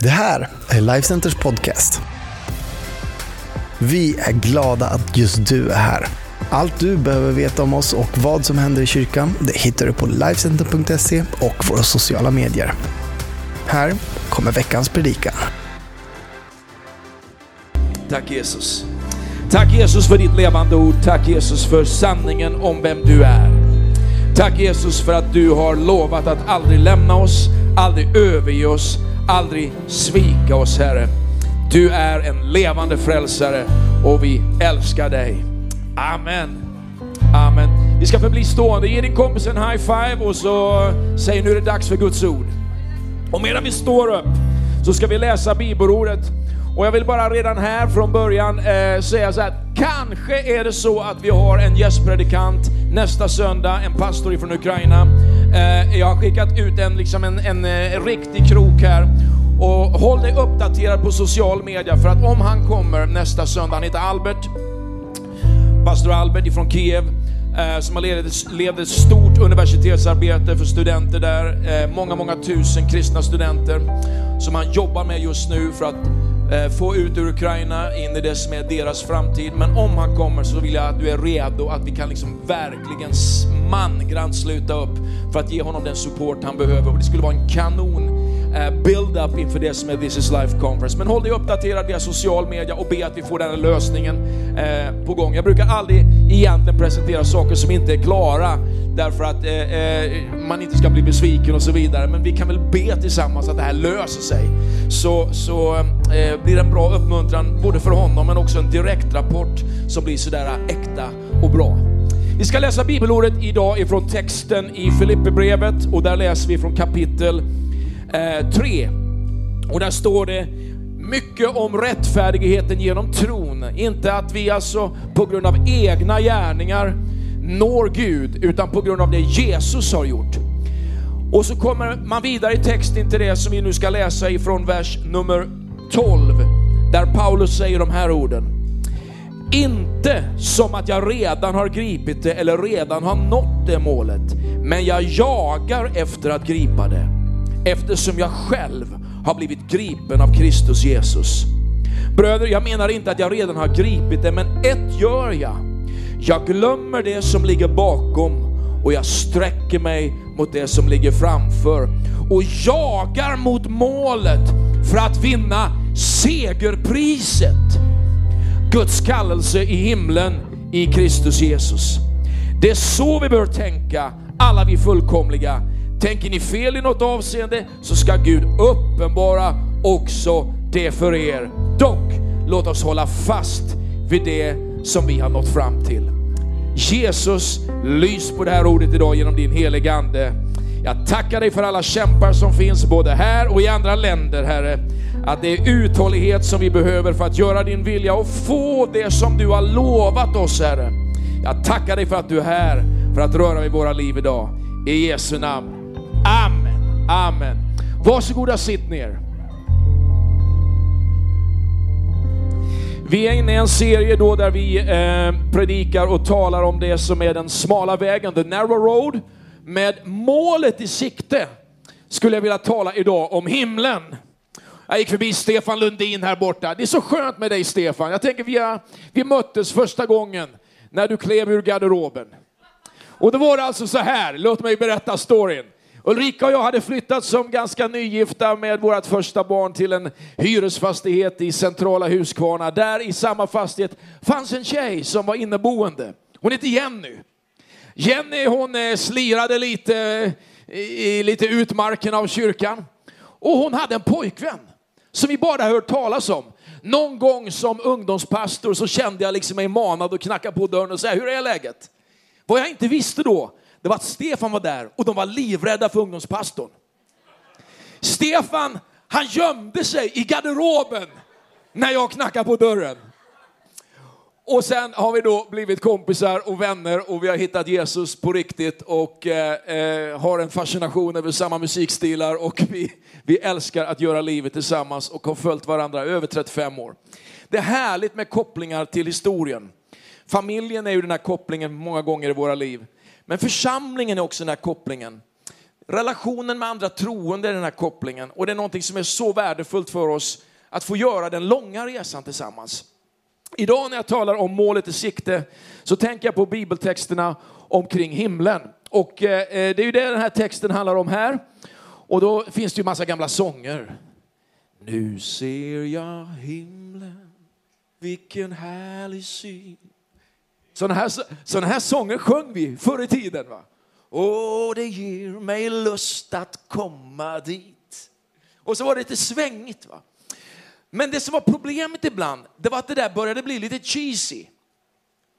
Det här är Lifecenters podcast. Vi är glada att just du är här. Allt du behöver veta om oss och vad som händer i kyrkan det hittar du på Lifecenter.se och våra sociala medier. Här kommer veckans predikan. Tack Jesus. Tack Jesus för ditt levande ord. Tack Jesus för sanningen om vem du är. Tack Jesus för att du har lovat att aldrig lämna oss, aldrig överge oss, aldrig svika oss Herre. Du är en levande frälsare och vi älskar dig. Amen. Amen. Vi ska förbli stående. Ge din kompis en high five och så säg nu är det dags för Guds ord. Och medan vi står upp så ska vi läsa bibelordet. Och jag vill bara redan här från början eh, säga så här, kanske är det så att vi har en gästpredikant nästa söndag, en pastor ifrån Ukraina. Eh, jag har skickat ut en, liksom en, en, eh, riktig krok här. Och håll dig uppdaterad på social media för att om han kommer nästa söndag, han heter Albert, pastor Albert ifrån Kiev, eh, som har levt, levt ett stort universitetsarbete för studenter där, eh, många, många tusen kristna studenter som han jobbar med just nu för att Eh, få ut ur Ukraina in i det som är deras framtid. Men om han kommer så vill jag att du är redo, att vi kan liksom verkligen mangrant sluta upp för att ge honom den support han behöver. Och det skulle vara en kanon-build-up eh, inför det som är This is Life Conference. Men håll dig uppdaterad via social media och be att vi får den här lösningen eh, på gång. Jag brukar aldrig egentligen presentera saker som inte är klara därför att man inte ska bli besviken och så vidare. Men vi kan väl be tillsammans att det här löser sig. Så, så eh, blir en bra uppmuntran både för honom men också en direktrapport som blir sådär äkta och bra. Vi ska läsa bibelordet idag ifrån texten i Filipperbrevet och där läser vi från kapitel 3. Eh, och där står det mycket om rättfärdigheten genom tron. Inte att vi alltså på grund av egna gärningar når Gud, utan på grund av det Jesus har gjort. Och så kommer man vidare i texten till det som vi nu ska läsa ifrån vers nummer 12, där Paulus säger de här orden. Inte som att jag redan har gripit det eller redan har nått det målet, men jag jagar efter att gripa det eftersom jag själv har blivit gripen av Kristus Jesus. Bröder, jag menar inte att jag redan har gripit det, men ett gör jag. Jag glömmer det som ligger bakom och jag sträcker mig mot det som ligger framför och jagar mot målet för att vinna segerpriset. Guds kallelse i himlen i Kristus Jesus. Det är så vi bör tänka, alla vi fullkomliga. Tänker ni fel i något avseende så ska Gud uppenbara också det för er. Dock, låt oss hålla fast vid det som vi har nått fram till. Jesus, lys på det här ordet idag genom din heliga Ande. Jag tackar dig för alla kämpar som finns både här och i andra länder, Herre. Att det är uthållighet som vi behöver för att göra din vilja och få det som du har lovat oss, Herre. Jag tackar dig för att du är här för att röra vid våra liv idag. I Jesu namn. Amen. Amen. Varsågoda sitt ner. Vi är inne i en serie då där vi eh, predikar och talar om det som är den smala vägen, the narrow road, med målet i sikte. Skulle jag vilja tala idag om himlen. Jag gick förbi Stefan Lundin här borta. Det är så skönt med dig Stefan. Jag tänker vi, vi möttes första gången när du klev ur garderoben. Och då var det alltså så här, låt mig berätta storyn. Ulrika och jag hade flyttat som ganska nygifta med vårt första barn till en hyresfastighet i centrala Huskvarna. Där i samma fastighet fanns en tjej som var inneboende. Hon heter Jenny. Jenny hon eh, slirade lite i lite utmarken av kyrkan. Och hon hade en pojkvän som vi bara hört talas om. Någon gång som ungdomspastor så kände jag liksom mig manad att knacka på dörren och säga, hur är läget? Vad jag inte visste då, det var att Stefan var där och de var livrädda för ungdomspastorn. Stefan, han gömde sig i garderoben när jag knackade på dörren. Och sen har vi då blivit kompisar och vänner och vi har hittat Jesus på riktigt och eh, eh, har en fascination över samma musikstilar och vi, vi älskar att göra livet tillsammans och har följt varandra över 35 år. Det är härligt med kopplingar till historien. Familjen är ju den här kopplingen många gånger i våra liv. Men församlingen är också den här kopplingen. relationen med andra troende är den här kopplingen. Och det är någonting som är så värdefullt för oss att få göra den långa resan tillsammans. Idag när jag talar om målet i sikte så tänker jag på bibeltexterna omkring himlen. Och eh, eh, det är ju det den här texten handlar om här. Och då finns det ju massa gamla sånger. Nu ser jag himlen, vilken härlig syn. Sådana här, såna här sånger sjöng vi förr i tiden. Va? Åh, det ger mig lust att komma dit. Och så var det lite svängigt. Va? Men det som var problemet ibland, det var att det där började bli lite cheesy.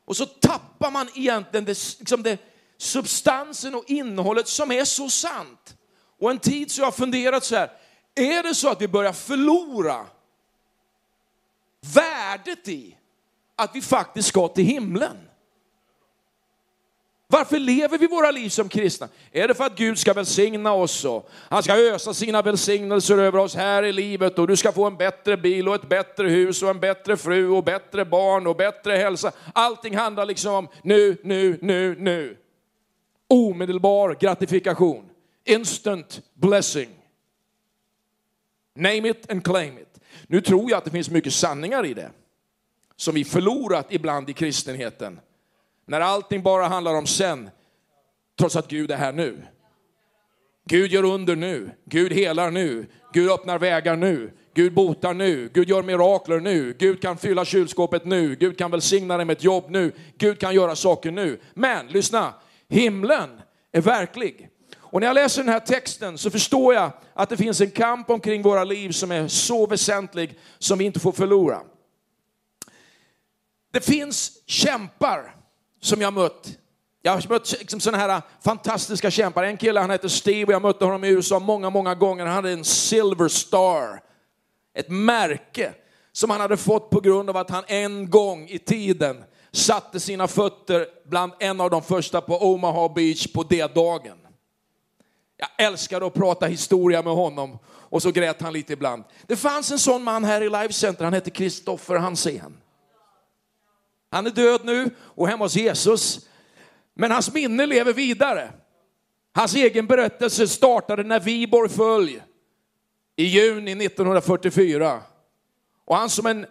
Och så tappar man egentligen det, liksom det, substansen och innehållet som är så sant. Och en tid så har jag funderat så här, är det så att vi börjar förlora värdet i att vi faktiskt ska till himlen? Varför lever vi våra liv som kristna? Är det för att Gud ska välsigna oss och han ska ösa sina välsignelser över oss här i livet och du ska få en bättre bil och ett bättre hus och en bättre fru och bättre barn och bättre hälsa. Allting handlar liksom om nu, nu, nu, nu. Omedelbar gratifikation. Instant blessing. Name it and claim it. Nu tror jag att det finns mycket sanningar i det som vi förlorat ibland i kristenheten. När allting bara handlar om sen, trots att Gud är här nu. Gud gör under nu, Gud helar nu, Gud öppnar vägar nu, Gud botar nu, Gud gör mirakler nu, Gud kan fylla kylskåpet nu, Gud kan välsigna dig med ett jobb nu, Gud kan göra saker nu. Men lyssna, himlen är verklig. Och när jag läser den här texten så förstår jag att det finns en kamp omkring våra liv som är så väsentlig som vi inte får förlora. Det finns kämpar som jag mött. Jag har mött liksom sådana här fantastiska kämpar. En kille han heter Steve och jag mötte honom i USA många, många gånger. Han hade en Silver Star, ett märke som han hade fått på grund av att han en gång i tiden satte sina fötter bland en av de första på Omaha Beach på D-dagen. Jag älskade att prata historia med honom och så grät han lite ibland. Det fanns en sån man här i Life Center, han hette Kristoffer Hansén. Han är död nu och hemma hos Jesus. Men hans minne lever vidare. Hans egen berättelse startade när Viborg föll i juni 1944. Och han som en,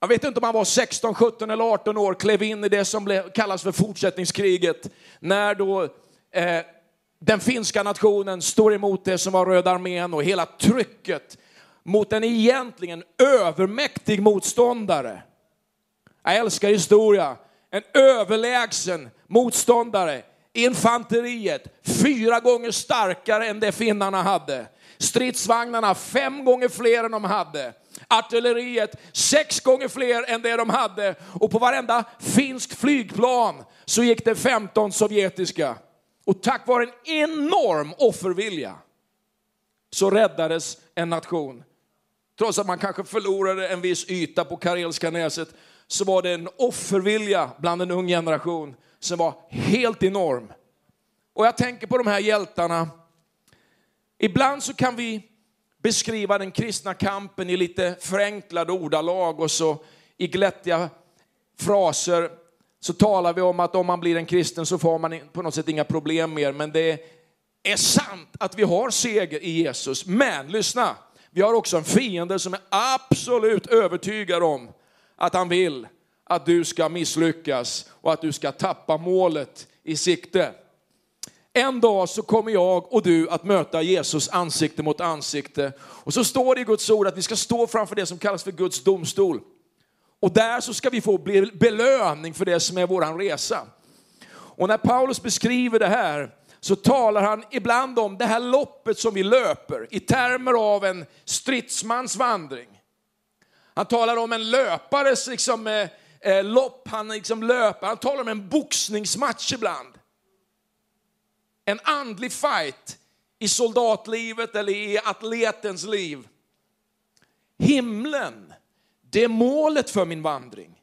jag vet inte om han var 16, 17 eller 18 år, klev in i det som kallas för fortsättningskriget. När då eh, den finska nationen står emot det som var Röda armén och hela trycket mot en egentligen övermäktig motståndare. Jag älskar historia. En överlägsen motståndare. Infanteriet fyra gånger starkare än det finnarna hade. Stridsvagnarna fem gånger fler än de hade. Artilleriet sex gånger fler än det de hade. Och på varenda finsk flygplan så gick det 15 sovjetiska. Och tack vare en enorm offervilja så räddades en nation. Trots att man kanske förlorade en viss yta på Karelska näset så var det en offervilja bland en ung generation som var helt enorm. Och jag tänker på de här hjältarna. Ibland så kan vi beskriva den kristna kampen i lite förenklade ordalag och så i glättiga fraser så talar vi om att om man blir en kristen så får man på något sätt inga problem mer. Men det är sant att vi har seger i Jesus. Men lyssna, vi har också en fiende som är absolut övertygad om att han vill att du ska misslyckas och att du ska tappa målet i sikte. En dag så kommer jag och du att möta Jesus ansikte mot ansikte. Och så står det i Guds ord att vi ska stå framför det som kallas för Guds domstol. Och där så ska vi få belöning för det som är våran resa. Och när Paulus beskriver det här så talar han ibland om det här loppet som vi löper i termer av en stridsmans vandring. Han talar om en löpares liksom, eh, eh, lopp, han liksom löper. Han talar om en boxningsmatch ibland. En andlig fight i soldatlivet eller i atletens liv. Himlen, det är målet för min vandring.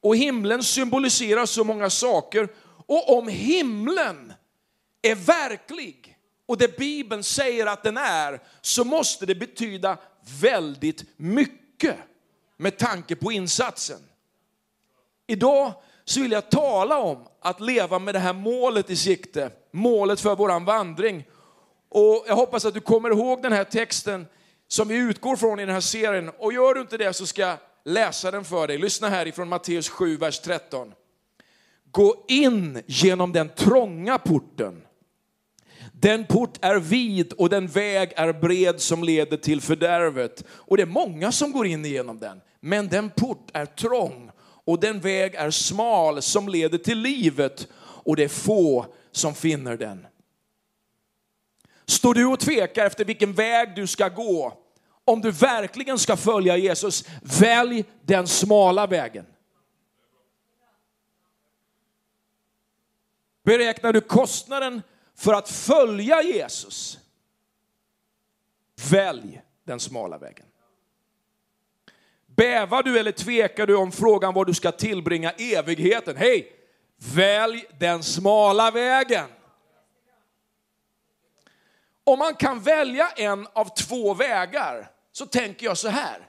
Och himlen symboliserar så många saker. Och om himlen är verklig och det Bibeln säger att den är, så måste det betyda väldigt mycket med tanke på insatsen. Idag så vill jag tala om att leva med det här målet i sikte, målet för våran vandring. Och jag hoppas att du kommer ihåg den här texten som vi utgår från i den här serien. Och gör du inte det så ska jag läsa den för dig. Lyssna här ifrån Matteus 7, vers 13. Gå in genom den trånga porten. Den port är vid och den väg är bred som leder till fördärvet. Och det är många som går in genom den. Men den port är trång och den väg är smal som leder till livet och det är få som finner den. Står du och tvekar efter vilken väg du ska gå, om du verkligen ska följa Jesus, välj den smala vägen. Beräknar du kostnaden för att följa Jesus, välj den smala vägen. Bävar du eller tvekar du om frågan var du ska tillbringa evigheten? Hej, välj den smala vägen. Om man kan välja en av två vägar så tänker jag så här.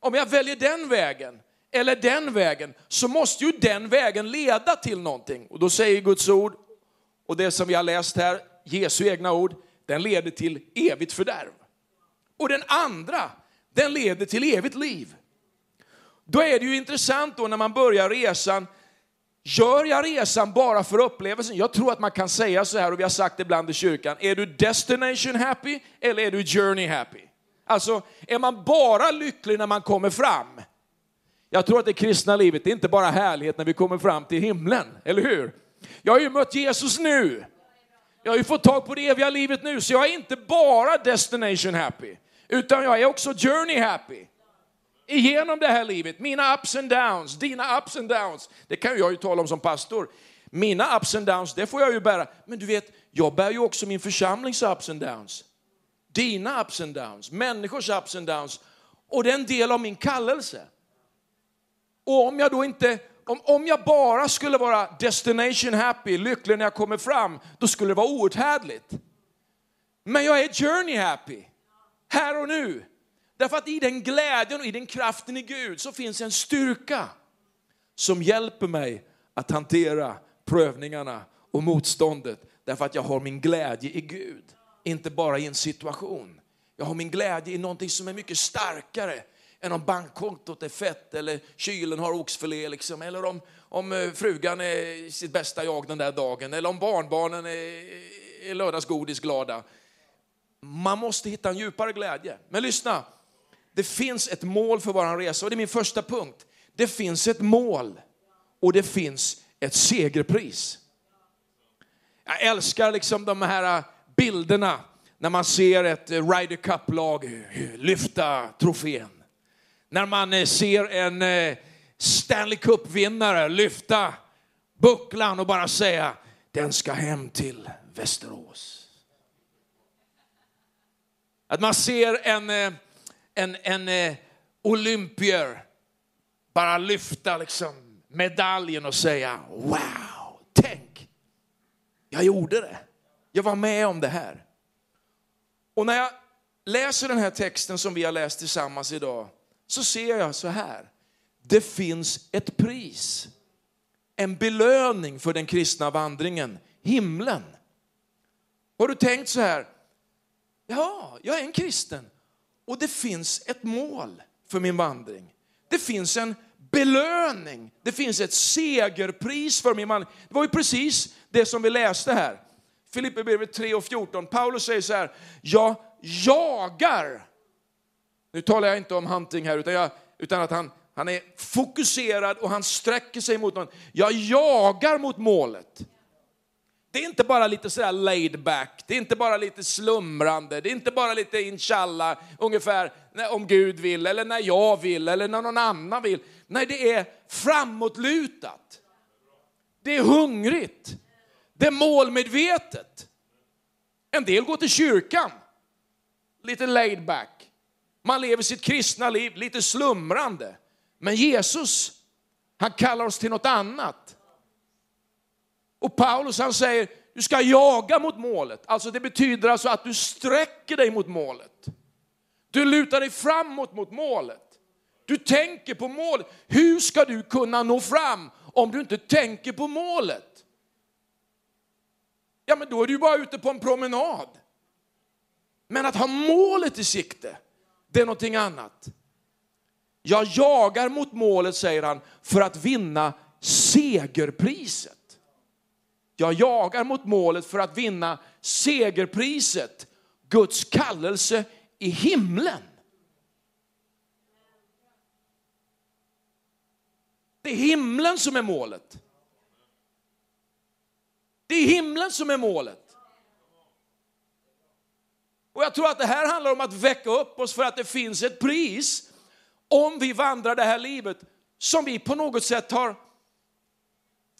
Om jag väljer den vägen eller den vägen så måste ju den vägen leda till någonting. Och då säger Guds ord och det som vi har läst här, Jesu egna ord, den leder till evigt fördärv. Och den andra, den leder till evigt liv. Då är det ju intressant då när man börjar resan, gör jag resan bara för upplevelsen? Jag tror att man kan säga så här, och vi har sagt det ibland i kyrkan, är du destination happy eller är du journey happy? Alltså, är man bara lycklig när man kommer fram? Jag tror att det kristna livet det är inte bara härlighet när vi kommer fram till himlen, eller hur? Jag har ju mött Jesus nu. Jag har ju fått tag på det eviga livet nu, så jag är inte bara destination happy, utan jag är också journey happy. Igenom det här livet, mina ups and downs, dina ups and downs, det kan jag ju tala om som pastor. Mina ups and downs, det får jag ju bära. Men du vet, jag bär ju också min församlings ups and downs. Dina ups and downs, människors ups and downs. Och det är en del av min kallelse. Och om jag då inte om, om jag bara skulle vara destination happy, lycklig när jag kommer fram, då skulle det vara outhärdligt. Men jag är journey happy, här och nu. Därför att i den glädjen och i den kraften i Gud så finns en styrka som hjälper mig att hantera prövningarna och motståndet. Därför att jag har min glädje i Gud, inte bara i en situation. Jag har min glädje i någonting som är mycket starkare än om bankkontot är fett eller kylen har oxfilé liksom, eller om, om eh, frugan är sitt bästa jag den där dagen eller om barnbarnen är, är lördagsgodis glada. Man måste hitta en djupare glädje. Men lyssna, det finns ett mål för vår resa och det är min första punkt. Det finns ett mål och det finns ett segerpris. Jag älskar liksom de här äh, bilderna när man ser ett äh, Ryder Cup-lag äh, lyfta trofén när man ser en Stanley Cup-vinnare lyfta bucklan och bara säga den ska hem till Västerås. Att man ser en, eh, en, en eh, olympier bara lyfta liksom medaljen och säga wow, tänk, jag gjorde det. Jag var med om det här. Och när jag läser den här texten som vi har läst tillsammans idag så ser jag så här. Det finns ett pris, en belöning för den kristna vandringen, himlen. Har du tänkt så här? Ja, jag är en kristen och det finns ett mål för min vandring. Det finns en belöning, det finns ett segerpris för min vandring. Det var ju precis det som vi läste här. Filipperbrevet 3 och 14. Paulus säger så här, jag jagar nu talar jag inte om hunting här, utan, jag, utan att han, han är fokuserad och han sträcker sig mot någon. Jag jagar mot målet. Det är inte bara lite sådär laid back, det är inte bara lite slumrande, det är inte bara lite inshallah, ungefär om Gud vill, eller när jag vill, eller när någon annan vill. Nej, det är framåtlutat. Det är hungrigt. Det är målmedvetet. En del går till kyrkan, lite laid back. Man lever sitt kristna liv lite slumrande. Men Jesus, han kallar oss till något annat. Och Paulus han säger, du ska jaga mot målet. Alltså det betyder alltså att du sträcker dig mot målet. Du lutar dig framåt mot målet. Du tänker på målet. Hur ska du kunna nå fram om du inte tänker på målet? Ja, men då är du bara ute på en promenad. Men att ha målet i sikte, det är någonting annat. Jag jagar mot målet, säger han, för att vinna segerpriset. Jag jagar mot målet för att vinna segerpriset, Guds kallelse i himlen. Det är himlen som är målet. Det är himlen som är målet. Och jag tror att det här handlar om att väcka upp oss för att det finns ett pris om vi vandrar det här livet som vi på något sätt har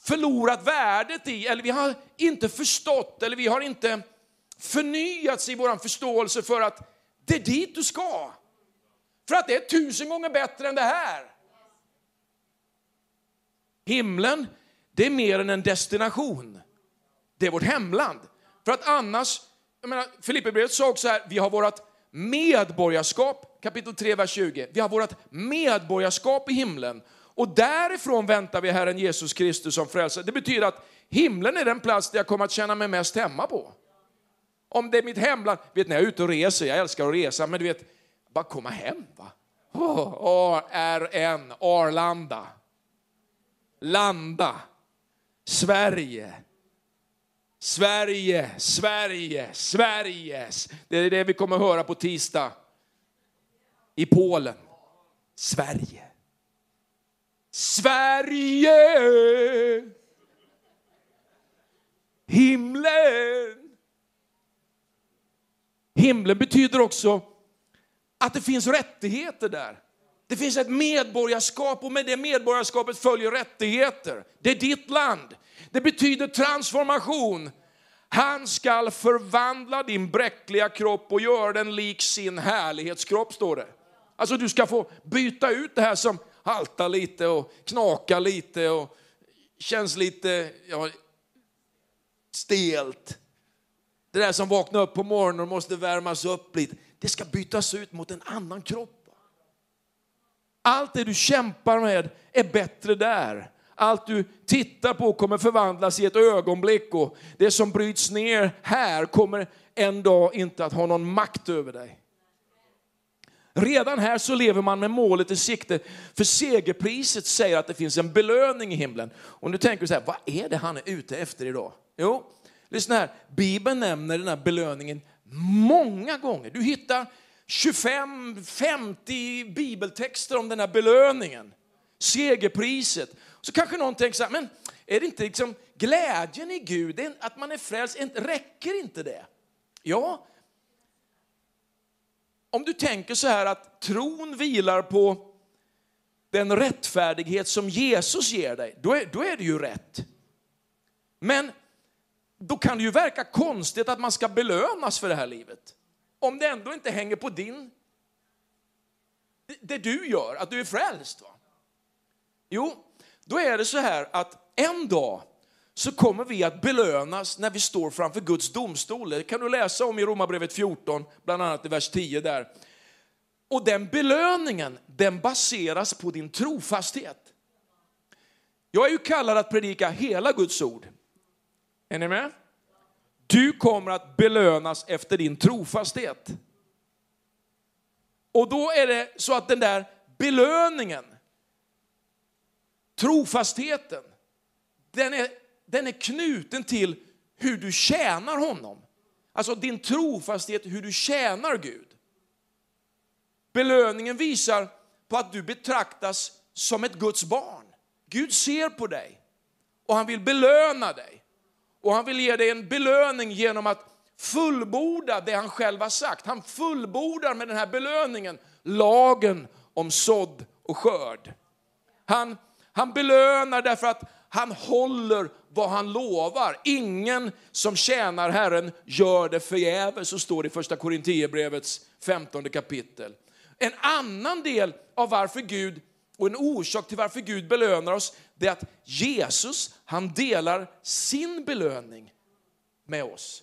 förlorat värdet i, eller vi har inte förstått, eller vi har inte förnyats i vår förståelse för att det är dit du ska. För att det är tusen gånger bättre än det här. Himlen, det är mer än en destination. Det är vårt hemland. För att annars, jag menar, Filipperbrevet sa också här, vi har vårt medborgarskap, kapitel 3, vers 20. Vi har vårt medborgarskap i himlen. Och därifrån väntar vi Herren Jesus Kristus som frälsare. Det betyder att himlen är den plats där jag kommer att känna mig mest hemma på. Om det är mitt hemland, vet ni jag är ute och reser, jag älskar att resa, men du vet, bara komma hem va. Oh, ARN, Arlanda. Landa. Sverige. Sverige, Sverige, Sverige. Det är det vi kommer höra på tisdag i Polen. Sverige. Sverige! Himlen! Himlen betyder också att det finns rättigheter där. Det finns ett medborgarskap och med det medborgarskapet följer rättigheter. Det är ditt land. Det betyder transformation. Han skall förvandla din bräckliga kropp och göra den lik sin härlighetskropp, står det. Alltså du ska få byta ut det här som haltar lite och knakar lite och känns lite ja, stelt. Det där som vaknar upp på morgonen och måste värmas upp lite. Det ska bytas ut mot en annan kropp. Allt det du kämpar med är bättre där. Allt du tittar på kommer förvandlas i ett ögonblick och det som bryts ner här kommer en dag inte att ha någon makt över dig. Redan här så lever man med målet i sikte, för segerpriset säger att det finns en belöning i himlen. Och nu tänker du så här, vad är det han är ute efter idag? Jo, lyssna här, Bibeln nämner den här belöningen många gånger. Du hittar 25-50 bibeltexter om den här belöningen, segerpriset. Så kanske någon tänker så här, men är det inte liksom glädjen i Gud, att man är frälst, räcker inte det? Ja, om du tänker så här att tron vilar på den rättfärdighet som Jesus ger dig, då är, då är det ju rätt. Men då kan det ju verka konstigt att man ska belönas för det här livet. Om det ändå inte hänger på din, det du gör, att du är frälst. Va? Jo, då är det så här att en dag så kommer vi att belönas när vi står framför Guds domstol. Det kan du läsa om i Romarbrevet 14, bland annat i vers 10 där. Och den belöningen, den baseras på din trofasthet. Jag är ju kallad att predika hela Guds ord. Är ni med? Du kommer att belönas efter din trofasthet. Och då är det så att den där belöningen, trofastheten, den är, den är knuten till hur du tjänar honom. Alltså din trofasthet, hur du tjänar Gud. Belöningen visar på att du betraktas som ett Guds barn. Gud ser på dig och han vill belöna dig. Och han vill ge dig en belöning genom att fullborda det han själv har sagt. Han fullbordar med den här belöningen lagen om sådd och skörd. Han, han belönar därför att han håller vad han lovar. Ingen som tjänar Herren gör det förgäves, så står det i första Korinthierbrevets 15 kapitel. En annan del av varför Gud och en orsak till varför Gud belönar oss, det är att Jesus, han delar sin belöning med oss.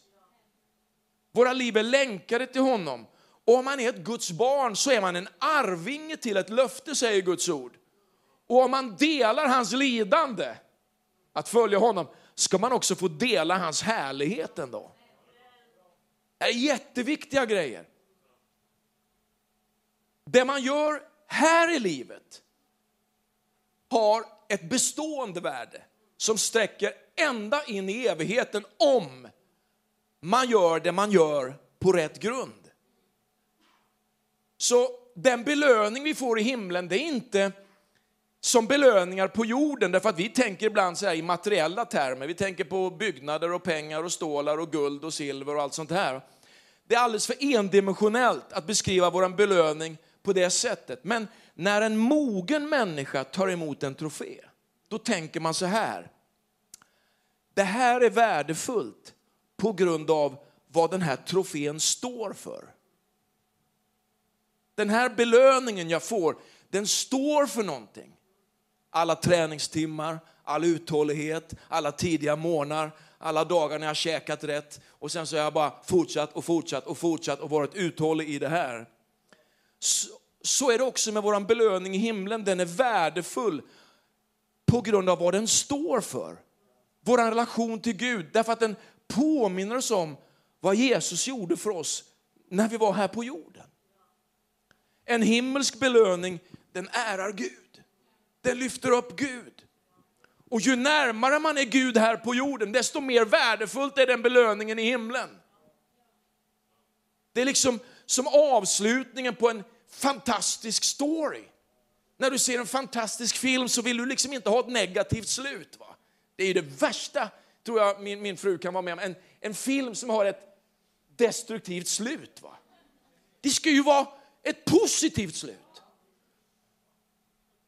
Våra liv är länkade till honom. Och om man är ett Guds barn så är man en arvinge till ett löfte, säger Guds ord. Och om man delar hans lidande, att följa honom, ska man också få dela hans härlighet en dag. Det är jätteviktiga grejer. Det man gör här i livet har ett bestående värde som sträcker ända in i evigheten om man gör det man gör på rätt grund. Så den belöning vi får i himlen, det är inte som belöningar på jorden, därför att vi tänker ibland så i materiella termer. Vi tänker på byggnader och pengar och stålar och guld och silver och allt sånt här. Det är alldeles för endimensionellt att beskriva vår belöning på det sättet. Men när en mogen människa tar emot en trofé, då tänker man så här. Det här är värdefullt på grund av vad den här trofén står för. Den här belöningen jag får, den står för någonting. Alla träningstimmar, all uthållighet, alla tidiga morgnar, alla dagar när jag käkat rätt och sen så har jag bara fortsatt och fortsatt och fortsatt och varit uthållig i det här. Så, så är det också med vår belöning i himlen, den är värdefull på grund av vad den står för. Vår relation till Gud, därför att den påminner oss om vad Jesus gjorde för oss när vi var här på jorden. En himmelsk belöning, den ärar Gud. Den lyfter upp Gud. Och ju närmare man är Gud här på jorden, desto mer värdefullt är den belöningen i himlen. Det är liksom som avslutningen på en fantastisk story. När du ser en fantastisk film så vill du liksom inte ha ett negativt slut. Va? Det är ju det värsta, tror jag min, min fru kan vara med om, en, en film som har ett destruktivt slut. Va? Det ska ju vara ett positivt slut.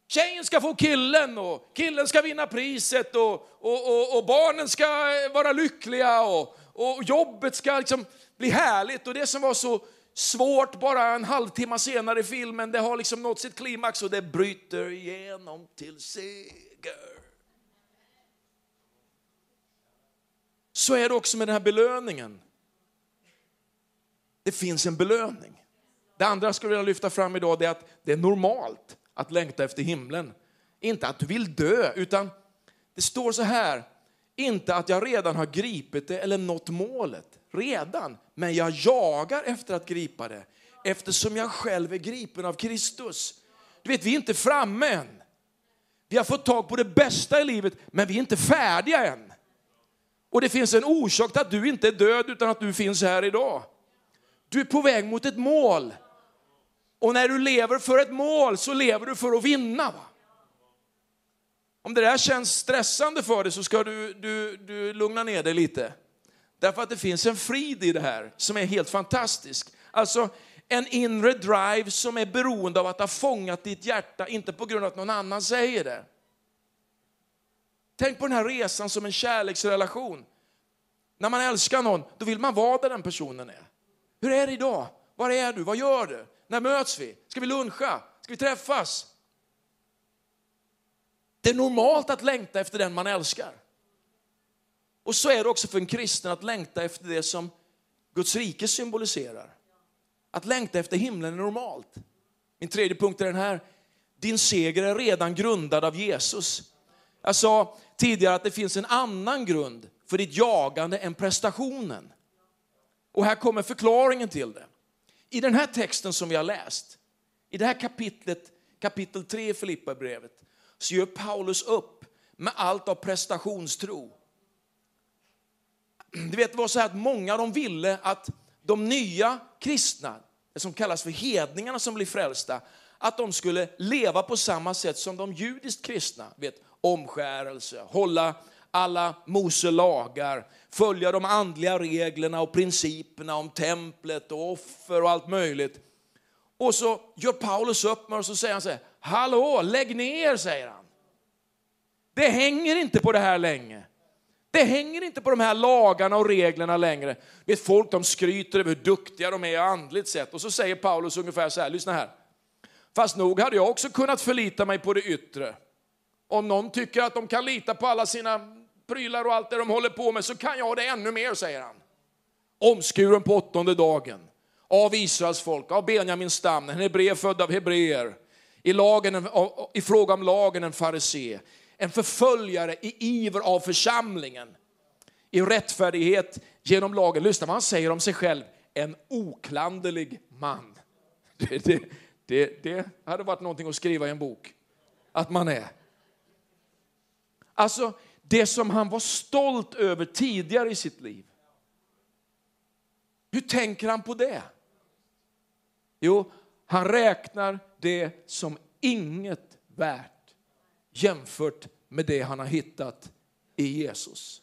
Tjejen ska få killen och killen ska vinna priset och, och, och, och barnen ska vara lyckliga och, och jobbet ska liksom bli härligt. Och det som var så svårt bara en halvtimme senare i filmen, det har liksom nått sitt klimax och det bryter igenom till seger. Så är det också med den här belöningen. Det finns en belöning. Det andra jag skulle vilja lyfta fram idag är att det är normalt att längta efter himlen. Inte att du vill dö, utan det står så här, inte att jag redan har gripit det eller nått målet, redan, men jag jagar efter att gripa det, eftersom jag själv är gripen av Kristus. Du vet, vi är inte framme än. Vi har fått tag på det bästa i livet, men vi är inte färdiga än. Och det finns en orsak till att du inte är död, utan att du finns här idag. Du är på väg mot ett mål. Och när du lever för ett mål så lever du för att vinna. Va? Om det där känns stressande för dig så ska du, du, du lugna ner dig lite. Därför att det finns en frid i det här som är helt fantastisk. Alltså en inre drive som är beroende av att ha fångat ditt hjärta, inte på grund av att någon annan säger det. Tänk på den här resan som en kärleksrelation. När man älskar någon, då vill man vara där den personen är. Hur är det idag? Var är du? Vad gör du? När möts vi? Ska vi luncha? Ska vi träffas? Det är normalt att längta efter den man älskar. Och så är det också för en kristen att längta efter det som Guds rike symboliserar. Att längta efter himlen är normalt. Min tredje punkt är den här. Din seger är redan grundad av Jesus. Jag sa tidigare att det finns en annan grund för ditt jagande än prestationen. Och här kommer förklaringen till det. I den här texten som vi har läst, i det här kapitlet, kapitel 3 i Filipperbrevet, så gör Paulus upp med allt av prestationstro. Du vet, det var så här att många de ville att de nya kristna, det som kallas för hedningarna som blir frälsta, att de skulle leva på samma sätt som de judiskt kristna. Vet, omskärelse, hålla alla Mose lagar, följa de andliga reglerna och principerna om templet och offer och allt möjligt. Och så gör Paulus upp med och säger han så här, hallå, lägg ner, säger han. Det hänger inte på det här länge. Det hänger inte på de här lagarna och reglerna längre. Vet, folk de skryter över hur duktiga de är andligt sett. Och så säger Paulus ungefär så här, lyssna här. Fast nog hade jag också kunnat förlita mig på det yttre. Om någon tycker att de kan lita på alla sina prylar och allt det de håller på med så kan jag det ännu mer, säger han. Omskuren på åttonde dagen av Israels folk, av Benjamins stam, en hebreer född av hebreer. I, lagen, I fråga om lagen en farisé, en förföljare i iver av församlingen. I rättfärdighet genom lagen. Lyssna vad han säger om sig själv. en oklanderlig man. Det, det, det, det hade varit någonting att skriva i en bok. Att man är. Alltså, det som han var stolt över tidigare i sitt liv. Hur tänker han på det? Jo, han räknar det som inget värt jämfört med det han har hittat i Jesus.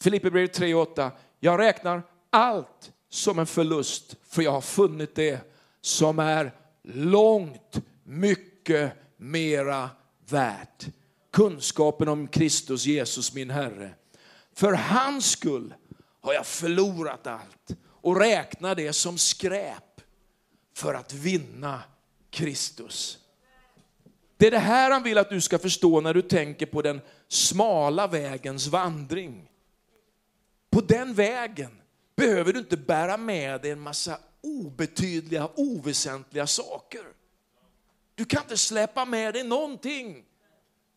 Filipperbrevet 3.8. Jag räknar allt som en förlust för jag har funnit det som är långt mycket mera värt. Kunskapen om Kristus Jesus min Herre. För hans skull har jag förlorat allt och räknar det som skräp för att vinna Kristus. Det är det här han vill att du ska förstå när du tänker på den smala vägens vandring. På den vägen behöver du inte bära med dig en massa obetydliga, oväsentliga saker. Du kan inte släppa med dig någonting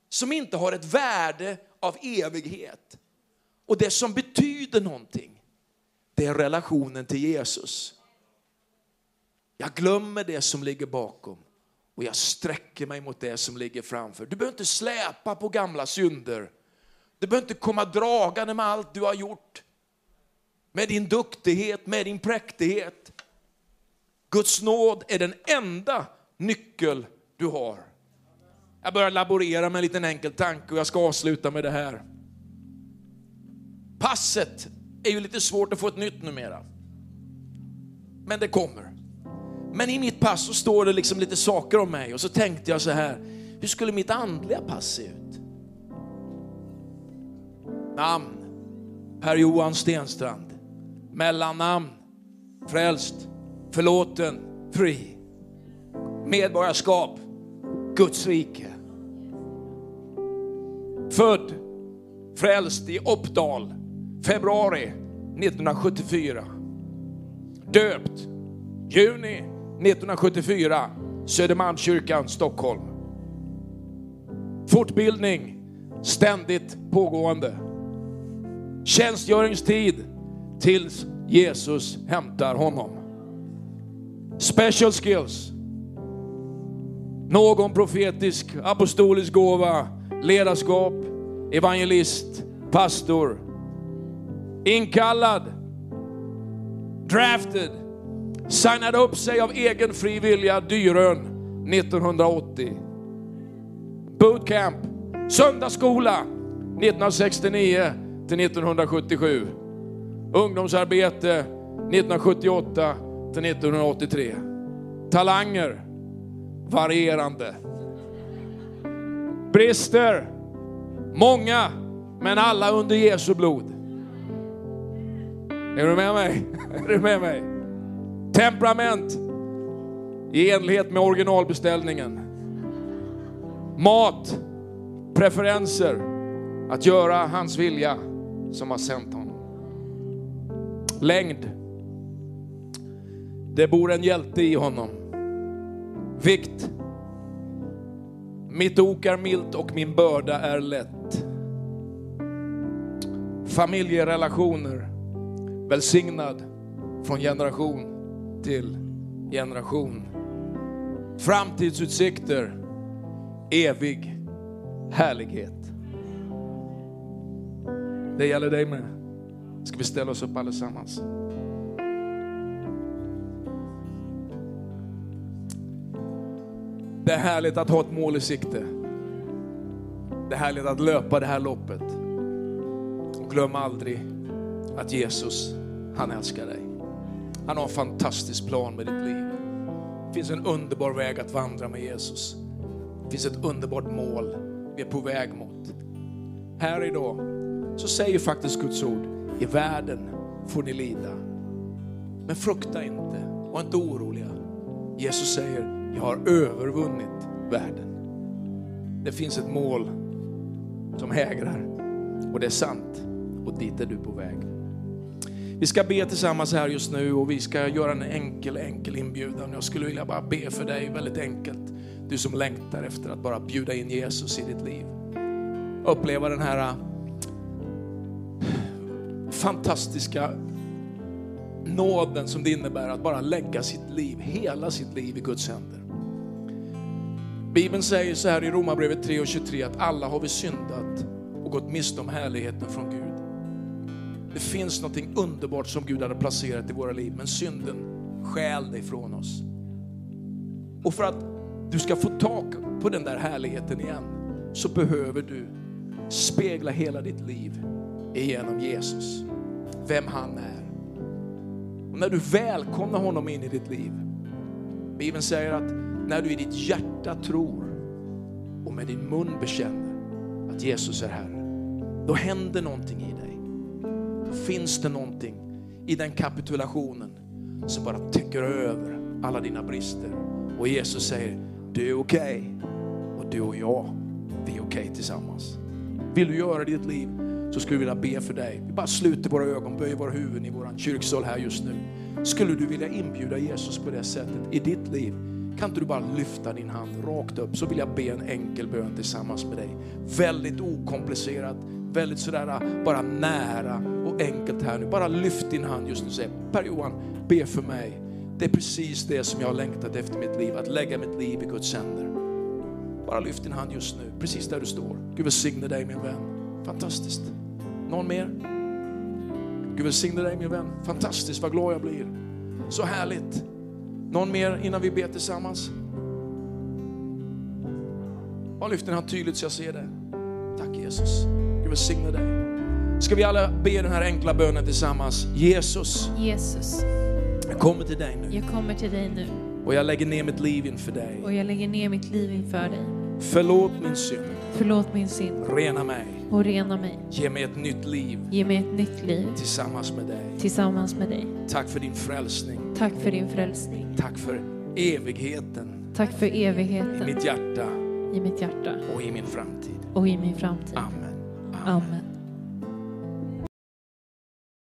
som inte har ett värde av evighet. Och det som betyder någonting, det är relationen till Jesus. Jag glömmer det som ligger bakom och jag sträcker mig mot det som ligger framför. Du behöver inte släpa på gamla synder. Du behöver inte komma dragande med allt du har gjort. Med din duktighet, med din präktighet. Guds nåd är den enda nyckel du har. Jag börjar laborera med en liten enkel tanke och jag ska avsluta med det här. Passet är ju lite svårt att få ett nytt numera. Men det kommer. Men i mitt pass så står det liksom lite saker om mig och så tänkte jag så här, hur skulle mitt andliga pass se ut? Namn, Per Johan Stenstrand. Mellannamn, frälst, förlåten, fri. Medborgarskap, Guds rike. Född, frälst i Uppdal, februari 1974. Döpt, juni 1974, Södermalmskyrkan, Stockholm. Fortbildning, ständigt pågående. Tjänstgöringstid tills Jesus hämtar honom. Special skills. Någon profetisk, apostolisk gåva, ledarskap, evangelist, pastor. Inkallad, drafted, signade upp sig av egen fri vilja, Dyrön 1980. Bootcamp, söndagsskola 1969 till 1977. Ungdomsarbete 1978 till 1983. Talanger varierande. Brister många, men alla under Jesu blod. Är du med mig? Är du med mig? Temperament i enlighet med originalbeställningen. Mat, preferenser, att göra hans vilja som har sänt honom. Längd. Det bor en hjälte i honom. Vikt. Mitt ok är milt och min börda är lätt. Familjerelationer. Välsignad från generation till generation. Framtidsutsikter. Evig härlighet. Det gäller dig med. Ska vi ställa oss upp allesammans? Det är härligt att ha ett mål i sikte. Det är härligt att löpa det här loppet. Och glöm aldrig att Jesus, han älskar dig. Han har en fantastisk plan med ditt liv. Det finns en underbar väg att vandra med Jesus. Det finns ett underbart mål vi är på väg mot. Här idag så säger faktiskt Guds ord, i världen får ni lida. Men frukta inte, var inte oroliga. Jesus säger, jag har övervunnit världen. Det finns ett mål som hägrar och det är sant och dit är du på väg. Vi ska be tillsammans här just nu och vi ska göra en enkel, enkel inbjudan. Jag skulle vilja bara be för dig väldigt enkelt. Du som längtar efter att bara bjuda in Jesus i ditt liv. Uppleva den här äh, fantastiska nåden som det innebär att bara lägga sitt liv, hela sitt liv i Guds händer. Bibeln säger så här i Romarbrevet 3 och 23 att alla har vi syndat och gått miste om härligheten från Gud. Det finns något underbart som Gud hade placerat i våra liv, men synden stjäl det från oss. Och för att du ska få tag på den där härligheten igen så behöver du spegla hela ditt liv igenom Jesus, vem han är. Och när du välkomnar honom in i ditt liv, Bibeln säger att när du i ditt hjärta tror och med din mun bekänner att Jesus är Herre, då händer någonting i dig. Då finns det någonting i den kapitulationen som bara täcker över alla dina brister. Och Jesus säger, du är okej okay. och du och jag, vi är okej okay tillsammans. Vill du göra det i ditt liv så skulle vi vilja be för dig. Vi bara sluter våra ögon, böjer våra huvuden i vår kyrksal här just nu. Skulle du vilja inbjuda Jesus på det sättet i ditt liv, kan inte du bara lyfta din hand rakt upp så vill jag be en enkel bön tillsammans med dig. Väldigt okomplicerat, väldigt sådär ah, bara nära och enkelt här nu. Bara lyft din hand just nu och säg, Per-Johan, be för mig. Det är precis det som jag har längtat efter mitt liv, att lägga mitt liv i Guds händer. Bara lyft din hand just nu, precis där du står. Gud välsigne dig min vän. Fantastiskt. Någon mer? Gud välsigne dig min vän. Fantastiskt, vad glad jag blir. Så härligt. Någon mer innan vi ber tillsammans? Bara lyft din hand tydligt så jag ser det. Tack Jesus. Gud välsigne dig. Ska vi alla be den här enkla bönen tillsammans? Jesus. Jesus. Jag kommer till dig nu. Jag kommer till dig nu. Och jag lägger ner mitt liv inför dig. Och jag lägger ner mitt liv inför dig. Förlåt min synd. Förlåt min synd. Rena mig. Och rena mig. Ge mig ett nytt liv. Ge mig ett nytt liv. Tillsammans med dig. Tillsammans med dig. Tack för din frälsning. Tack för din frälsning. Tack för evigheten. Tack för evigheten. I mitt hjärta. I mitt hjärta. Och i min framtid. Och i min framtid. Amen. Amen.